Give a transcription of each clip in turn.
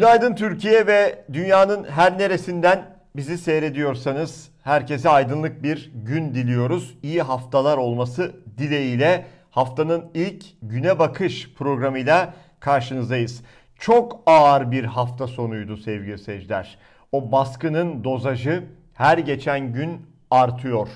Günaydın Türkiye ve dünyanın her neresinden bizi seyrediyorsanız herkese aydınlık bir gün diliyoruz. İyi haftalar olması dileğiyle haftanın ilk güne bakış programıyla karşınızdayız. Çok ağır bir hafta sonuydu sevgili seyirciler. O baskının dozajı her geçen gün artıyor.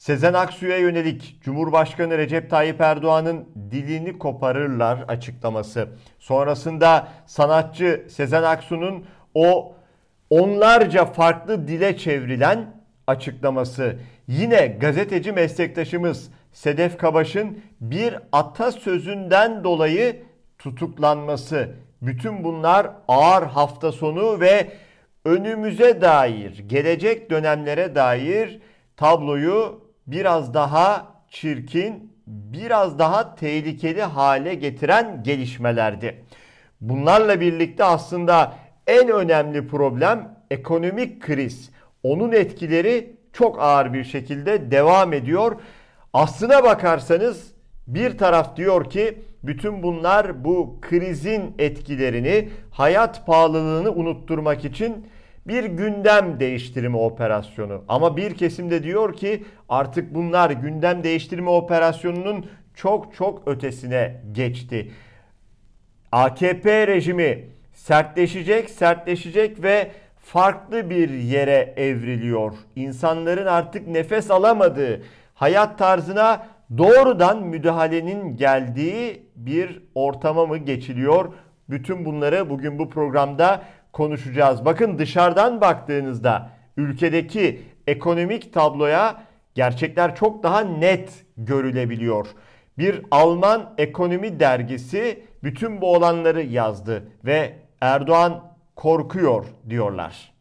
Sezen Aksu'ya yönelik Cumhurbaşkanı Recep Tayyip Erdoğan'ın dilini koparırlar açıklaması. Sonrasında sanatçı Sezen Aksu'nun o onlarca farklı dile çevrilen açıklaması. Yine gazeteci meslektaşımız Sedef Kabaş'ın bir atasözünden dolayı tutuklanması. Bütün bunlar ağır hafta sonu ve önümüze dair, gelecek dönemlere dair tabloyu biraz daha çirkin, biraz daha tehlikeli hale getiren gelişmelerdi. Bunlarla birlikte aslında en önemli problem ekonomik kriz. Onun etkileri çok ağır bir şekilde devam ediyor. Aslına bakarsanız bir taraf diyor ki bütün bunlar bu krizin etkilerini, hayat pahalılığını unutturmak için bir gündem değiştirme operasyonu. Ama bir kesim de diyor ki artık bunlar gündem değiştirme operasyonunun çok çok ötesine geçti. AKP rejimi sertleşecek, sertleşecek ve farklı bir yere evriliyor. İnsanların artık nefes alamadığı, hayat tarzına doğrudan müdahalenin geldiği bir ortama mı geçiliyor? Bütün bunları bugün bu programda konuşacağız. Bakın dışarıdan baktığınızda ülkedeki ekonomik tabloya gerçekler çok daha net görülebiliyor. Bir Alman ekonomi dergisi bütün bu olanları yazdı ve Erdoğan korkuyor diyorlar.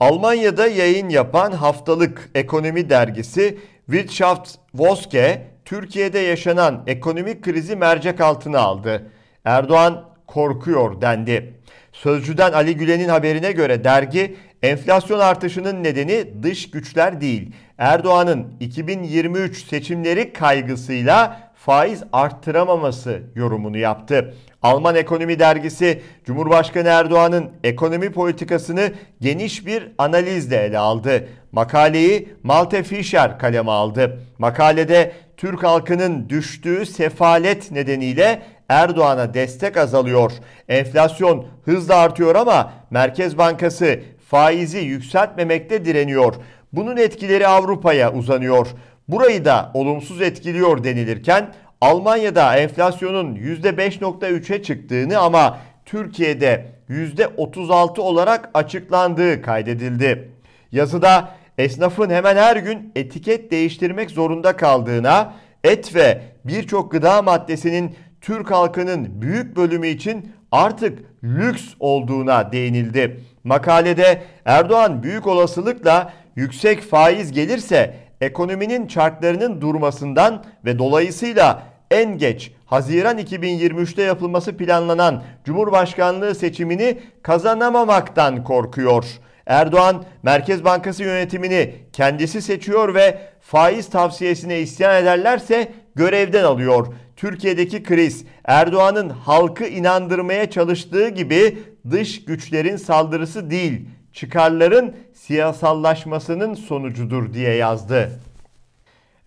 Almanya'da yayın yapan haftalık ekonomi dergisi Wirtschaft Woske Türkiye'de yaşanan ekonomik krizi mercek altına aldı. Erdoğan korkuyor dendi. Sözcüden Ali Gülen'in haberine göre dergi enflasyon artışının nedeni dış güçler değil. Erdoğan'ın 2023 seçimleri kaygısıyla faiz arttıramaması yorumunu yaptı. Alman Ekonomi Dergisi Cumhurbaşkanı Erdoğan'ın ekonomi politikasını geniş bir analizle ele aldı. Makaleyi Malte Fischer kaleme aldı. Makalede Türk halkının düştüğü sefalet nedeniyle Erdoğan'a destek azalıyor. Enflasyon hızla artıyor ama Merkez Bankası faizi yükseltmemekte direniyor. Bunun etkileri Avrupa'ya uzanıyor. Burayı da olumsuz etkiliyor denilirken Almanya'da enflasyonun %5.3'e çıktığını ama Türkiye'de %36 olarak açıklandığı kaydedildi. Yazıda esnafın hemen her gün etiket değiştirmek zorunda kaldığına, et ve birçok gıda maddesinin Türk halkının büyük bölümü için artık lüks olduğuna değinildi. Makalede Erdoğan büyük olasılıkla yüksek faiz gelirse ekonominin çarklarının durmasından ve dolayısıyla en geç Haziran 2023'te yapılması planlanan Cumhurbaşkanlığı seçimini kazanamamaktan korkuyor. Erdoğan Merkez Bankası yönetimini kendisi seçiyor ve faiz tavsiyesine isyan ederlerse görevden alıyor. Türkiye'deki kriz Erdoğan'ın halkı inandırmaya çalıştığı gibi dış güçlerin saldırısı değil, çıkarların siyasallaşmasının sonucudur diye yazdı.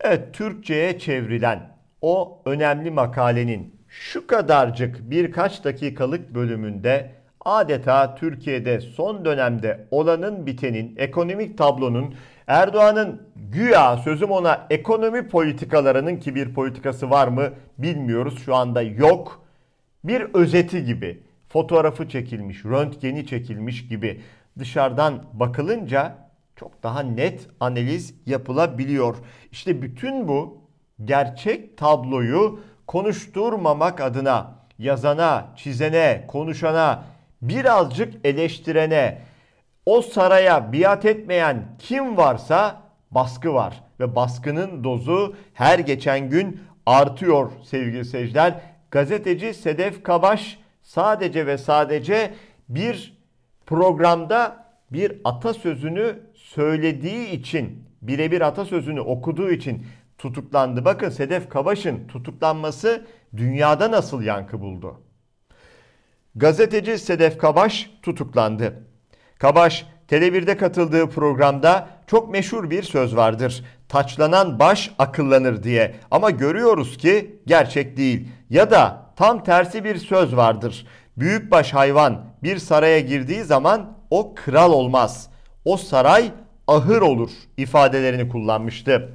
Evet, Türkçe'ye çevrilen o önemli makalenin şu kadarcık birkaç dakikalık bölümünde adeta Türkiye'de son dönemde olanın bitenin, ekonomik tablonun Erdoğan'ın güya sözüm ona ekonomi politikalarının ki bir politikası var mı bilmiyoruz şu anda yok. Bir özeti gibi fotoğrafı çekilmiş, röntgeni çekilmiş gibi dışarıdan bakılınca çok daha net analiz yapılabiliyor. İşte bütün bu gerçek tabloyu konuşturmamak adına yazana, çizene, konuşana, birazcık eleştirene, o saraya biat etmeyen kim varsa baskı var. Ve baskının dozu her geçen gün artıyor sevgili seyirciler. Gazeteci Sedef Kabaş sadece ve sadece bir programda bir atasözünü söylediği için, birebir atasözünü okuduğu için tutuklandı. Bakın Sedef Kabaş'ın tutuklanması dünyada nasıl yankı buldu? Gazeteci Sedef Kabaş tutuklandı. Kabaş Tele1'de katıldığı programda çok meşhur bir söz vardır. Taçlanan baş akıllanır diye. Ama görüyoruz ki gerçek değil. Ya da tam tersi bir söz vardır. Büyükbaş hayvan bir saraya girdiği zaman o kral olmaz. O saray ahır olur ifadelerini kullanmıştı.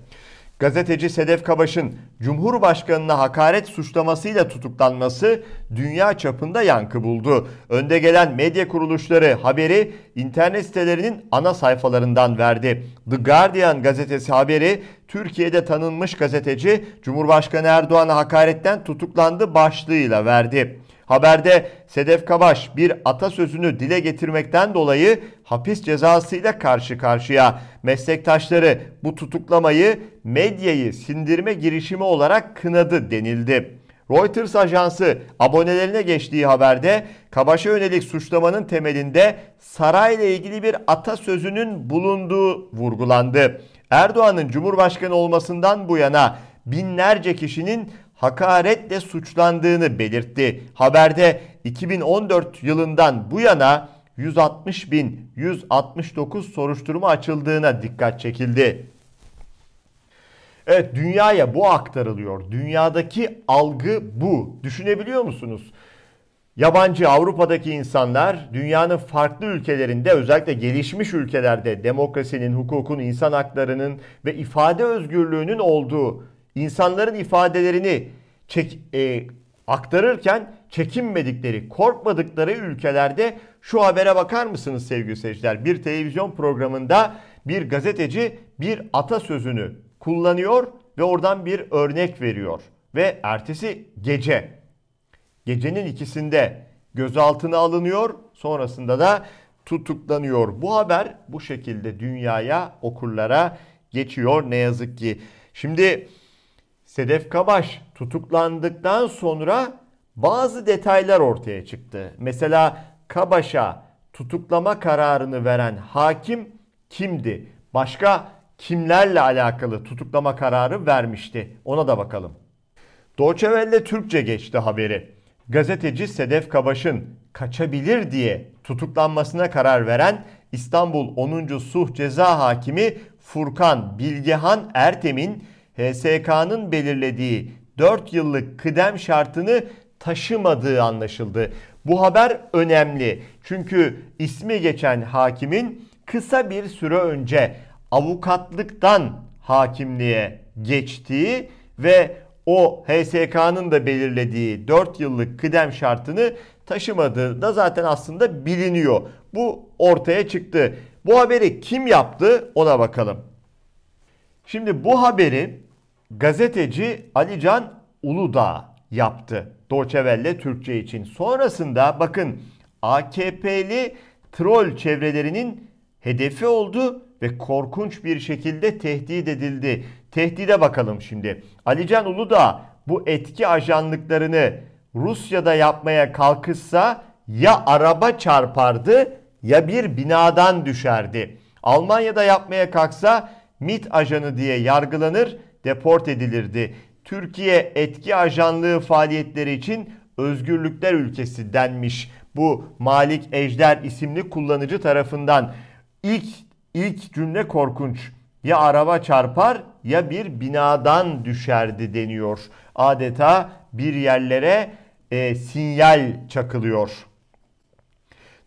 Gazeteci Sedef Kabaş'ın Cumhurbaşkanına hakaret suçlamasıyla tutuklanması dünya çapında yankı buldu. Önde gelen medya kuruluşları haberi internet sitelerinin ana sayfalarından verdi. The Guardian gazetesi haberi Türkiye'de tanınmış gazeteci Cumhurbaşkanı Erdoğan'a hakaretten tutuklandı başlığıyla verdi. Haberde Sedef Kabaş bir atasözünü dile getirmekten dolayı hapis cezasıyla karşı karşıya. Meslektaşları bu tutuklamayı medyayı sindirme girişimi olarak kınadı denildi. Reuters ajansı abonelerine geçtiği haberde Kabaş'a yönelik suçlamanın temelinde sarayla ilgili bir atasözünün bulunduğu vurgulandı. Erdoğan'ın Cumhurbaşkanı olmasından bu yana binlerce kişinin hakaretle suçlandığını belirtti. Haberde 2014 yılından bu yana 160 bin 169 soruşturma açıldığına dikkat çekildi. Evet dünyaya bu aktarılıyor. Dünyadaki algı bu. Düşünebiliyor musunuz? Yabancı Avrupa'daki insanlar dünyanın farklı ülkelerinde özellikle gelişmiş ülkelerde demokrasinin, hukukun, insan haklarının ve ifade özgürlüğünün olduğu insanların ifadelerini çek, e, aktarırken çekinmedikleri, korkmadıkları ülkelerde şu habere bakar mısınız sevgili seyirciler? Bir televizyon programında bir gazeteci bir atasözünü kullanıyor ve oradan bir örnek veriyor. Ve ertesi gece, gecenin ikisinde gözaltına alınıyor, sonrasında da tutuklanıyor. Bu haber bu şekilde dünyaya, okurlara geçiyor ne yazık ki. Şimdi Sedef Kabaş tutuklandıktan sonra bazı detaylar ortaya çıktı. Mesela Kabaş'a tutuklama kararını veren hakim kimdi? Başka kimlerle alakalı tutuklama kararı vermişti? Ona da bakalım. Deutsche Türkçe geçti haberi. Gazeteci Sedef Kabaş'ın kaçabilir diye tutuklanmasına karar veren İstanbul 10. Suh Ceza Hakimi Furkan Bilgehan Ertem'in HSK'nın belirlediği 4 yıllık kıdem şartını taşımadığı anlaşıldı. Bu haber önemli. Çünkü ismi geçen hakimin kısa bir süre önce avukatlıktan hakimliğe geçtiği ve o HSK'nın da belirlediği 4 yıllık kıdem şartını taşımadığı da zaten aslında biliniyor. Bu ortaya çıktı. Bu haberi kim yaptı ona bakalım. Şimdi bu haberi gazeteci Alican Uludağ yaptı. Deutsche Türkçe için. Sonrasında bakın AKP'li troll çevrelerinin hedefi oldu ve korkunç bir şekilde tehdit edildi. Tehdide bakalım şimdi. Alican Uludağ bu etki ajanlıklarını Rusya'da yapmaya kalkışsa ya araba çarpardı ya bir binadan düşerdi. Almanya'da yapmaya kalksa MIT ajanı diye yargılanır, deport edilirdi. Türkiye etki ajanlığı faaliyetleri için özgürlükler ülkesi denmiş. Bu Malik Ejder isimli kullanıcı tarafından ilk ilk cümle korkunç. Ya araba çarpar ya bir binadan düşerdi deniyor. Adeta bir yerlere e, sinyal çakılıyor.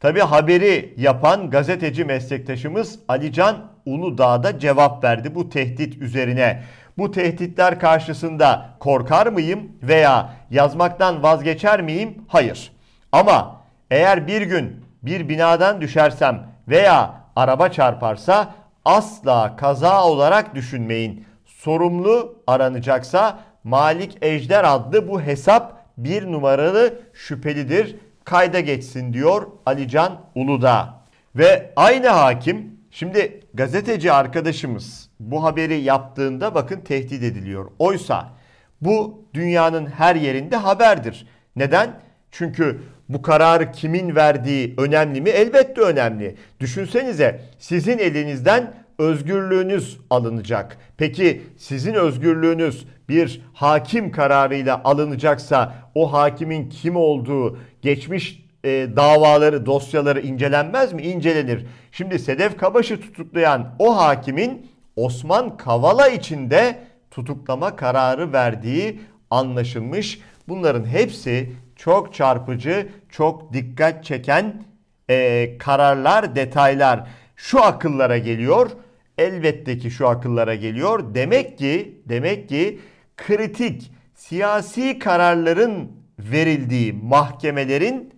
Tabi haberi yapan gazeteci meslektaşımız Alican Uludağ'da cevap verdi bu tehdit üzerine. Bu tehditler karşısında korkar mıyım veya yazmaktan vazgeçer miyim? Hayır. Ama eğer bir gün bir binadan düşersem veya araba çarparsa asla kaza olarak düşünmeyin. Sorumlu aranacaksa Malik Ejder adlı bu hesap bir numaralı şüphelidir. Kayda geçsin diyor Alican Uludağ. Ve aynı hakim şimdi gazeteci arkadaşımız bu haberi yaptığında bakın tehdit ediliyor. Oysa bu dünyanın her yerinde haberdir. Neden? Çünkü bu kararı kimin verdiği önemli mi? Elbette önemli. Düşünsenize sizin elinizden özgürlüğünüz alınacak. Peki sizin özgürlüğünüz bir hakim kararıyla alınacaksa o hakimin kim olduğu, geçmiş e, davaları, dosyaları incelenmez mi? İncelenir. Şimdi Sedef Kabaş'ı tutuklayan o hakimin Osman Kavala içinde tutuklama kararı verdiği anlaşılmış. Bunların hepsi çok çarpıcı, çok dikkat çeken e, kararlar, detaylar. Şu akıllara geliyor. Elbette ki şu akıllara geliyor. Demek ki, demek ki kritik siyasi kararların verildiği mahkemelerin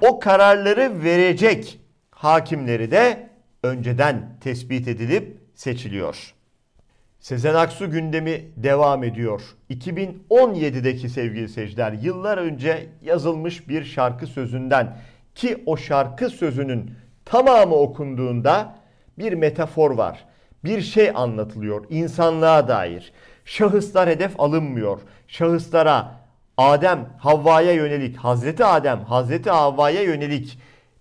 o kararları verecek hakimleri de önceden tespit edilip seçiliyor. Sezen Aksu gündemi devam ediyor. 2017'deki sevgili seyirciler yıllar önce yazılmış bir şarkı sözünden ki o şarkı sözünün tamamı okunduğunda bir metafor var. Bir şey anlatılıyor insanlığa dair. Şahıslar hedef alınmıyor. Şahıslara Adem Havva'ya yönelik, Hazreti Adem Hazreti Havva'ya yönelik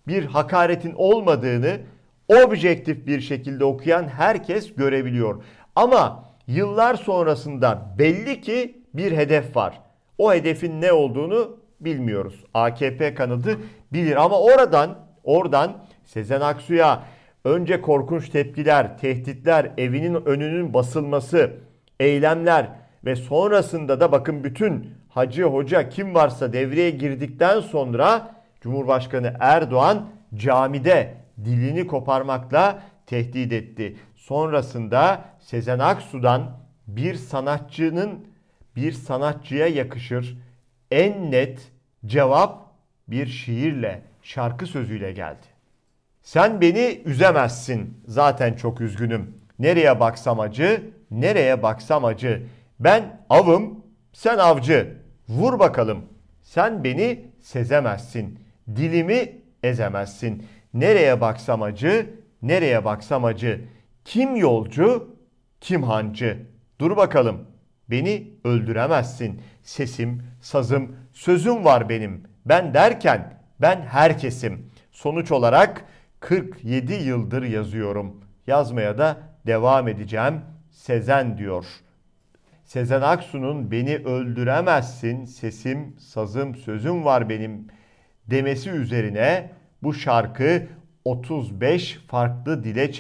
bir hakaretin olmadığını objektif bir şekilde okuyan herkes görebiliyor. Ama yıllar sonrasında belli ki bir hedef var. O hedefin ne olduğunu bilmiyoruz. AKP kanadı bilir ama oradan oradan Sezen Aksu'ya önce korkunç tepkiler, tehditler, evinin önünün basılması, eylemler ve sonrasında da bakın bütün hacı hoca kim varsa devreye girdikten sonra Cumhurbaşkanı Erdoğan camide dilini koparmakla tehdit etti. Sonrasında Sezen Aksu'dan bir sanatçının bir sanatçıya yakışır en net cevap bir şiirle, şarkı sözüyle geldi. Sen beni üzemezsin. Zaten çok üzgünüm. Nereye baksam acı, nereye baksam acı. Ben avım, sen avcı. Vur bakalım. Sen beni sezemezsin. Dilimi ezemezsin. Nereye baksam acı, nereye baksam acı. Kim yolcu, kim hancı. Dur bakalım. Beni öldüremezsin. Sesim, sazım, sözüm var benim. Ben derken ben herkesim. Sonuç olarak 47 yıldır yazıyorum. Yazmaya da devam edeceğim. Sezen diyor. Sezen Aksu'nun beni öldüremezsin, sesim, sazım, sözüm var benim demesi üzerine bu şarkı 35 farklı dile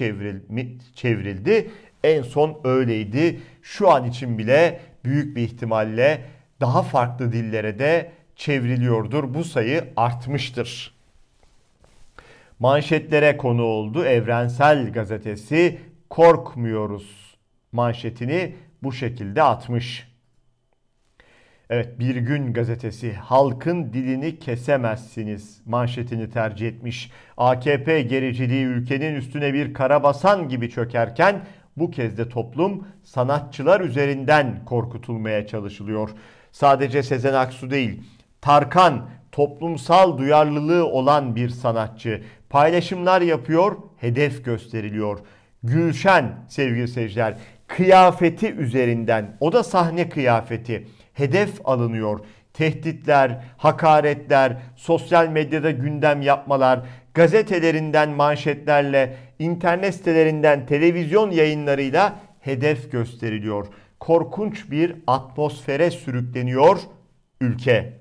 çevrildi. En son öyleydi. Şu an için bile büyük bir ihtimalle daha farklı dillere de çevriliyordur. Bu sayı artmıştır. Manşetlere konu oldu. Evrensel Gazetesi korkmuyoruz manşetini bu şekilde atmış. Evet Bir Gün gazetesi halkın dilini kesemezsiniz manşetini tercih etmiş. AKP gericiliği ülkenin üstüne bir karabasan gibi çökerken bu kez de toplum sanatçılar üzerinden korkutulmaya çalışılıyor. Sadece Sezen Aksu değil, Tarkan toplumsal duyarlılığı olan bir sanatçı. Paylaşımlar yapıyor, hedef gösteriliyor. Gülşen sevgili seyirciler kıyafeti üzerinden o da sahne kıyafeti hedef alınıyor. Tehditler, hakaretler, sosyal medyada gündem yapmalar, gazetelerinden manşetlerle, internet sitelerinden televizyon yayınlarıyla hedef gösteriliyor. Korkunç bir atmosfere sürükleniyor ülke.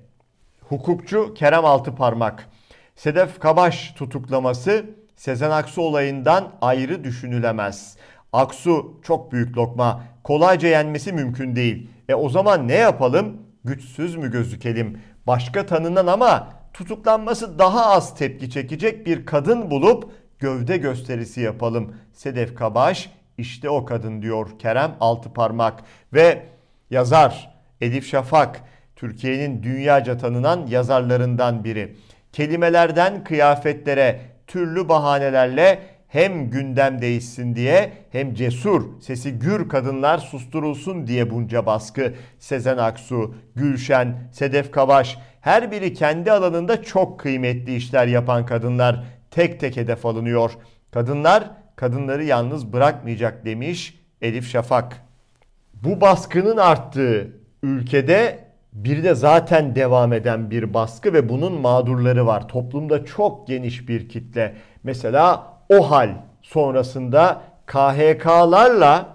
Hukukçu Kerem Altıparmak, Sedef Kabaş tutuklaması Sezen Aksu olayından ayrı düşünülemez. Aksu çok büyük lokma. Kolayca yenmesi mümkün değil. E o zaman ne yapalım? Güçsüz mü gözükelim? Başka tanınan ama tutuklanması daha az tepki çekecek bir kadın bulup gövde gösterisi yapalım. Sedef Kabaş işte o kadın diyor Kerem Altıparmak ve yazar Elif Şafak Türkiye'nin dünyaca tanınan yazarlarından biri. Kelimelerden kıyafetlere türlü bahanelerle hem gündem değişsin diye hem cesur, sesi gür kadınlar susturulsun diye bunca baskı. Sezen Aksu, Gülşen, Sedef Kabaş her biri kendi alanında çok kıymetli işler yapan kadınlar tek tek hedef alınıyor. Kadınlar kadınları yalnız bırakmayacak demiş Elif Şafak. Bu baskının arttığı ülkede bir de zaten devam eden bir baskı ve bunun mağdurları var. Toplumda çok geniş bir kitle. Mesela o hal sonrasında KHK'larla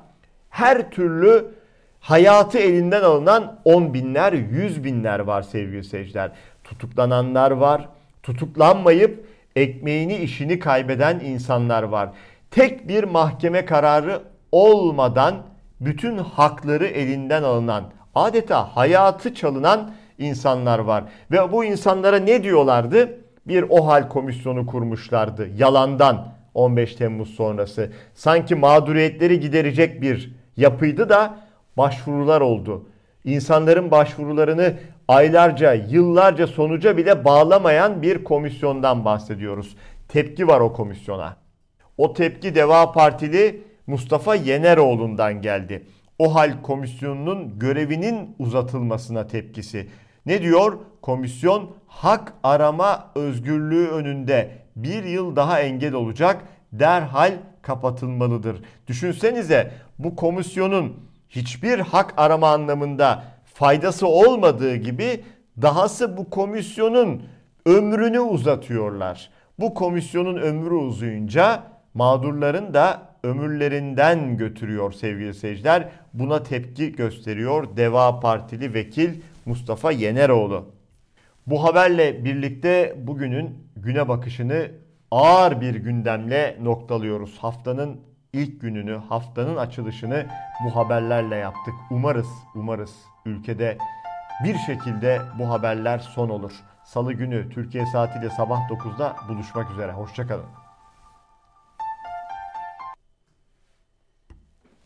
her türlü hayatı elinden alınan on binler, yüz binler var sevgili seyirciler. Tutuklananlar var, Tutuklanmayıp ekmeğini işini kaybeden insanlar var. Tek bir mahkeme kararı olmadan bütün hakları elinden alınan, adeta hayatı çalınan insanlar var. Ve bu insanlara ne diyorlardı? Bir OHAL komisyonu kurmuşlardı. Yalandan 15 Temmuz sonrası. Sanki mağduriyetleri giderecek bir yapıydı da başvurular oldu. İnsanların başvurularını aylarca, yıllarca sonuca bile bağlamayan bir komisyondan bahsediyoruz. Tepki var o komisyona. O tepki Deva Partili Mustafa Yeneroğlu'ndan geldi. O hal komisyonunun görevinin uzatılmasına tepkisi. Ne diyor? Komisyon hak arama özgürlüğü önünde bir yıl daha engel olacak derhal kapatılmalıdır. Düşünsenize bu komisyonun hiçbir hak arama anlamında faydası olmadığı gibi dahası bu komisyonun ömrünü uzatıyorlar. Bu komisyonun ömrü uzayınca mağdurların da ömürlerinden götürüyor sevgili seyirciler. Buna tepki gösteriyor Deva Partili vekil Mustafa Yeneroğlu. Bu haberle birlikte bugünün güne bakışını ağır bir gündemle noktalıyoruz. Haftanın ilk gününü, haftanın açılışını bu haberlerle yaptık. Umarız, umarız ülkede bir şekilde bu haberler son olur. Salı günü Türkiye saatiyle sabah 9'da buluşmak üzere. Hoşçakalın.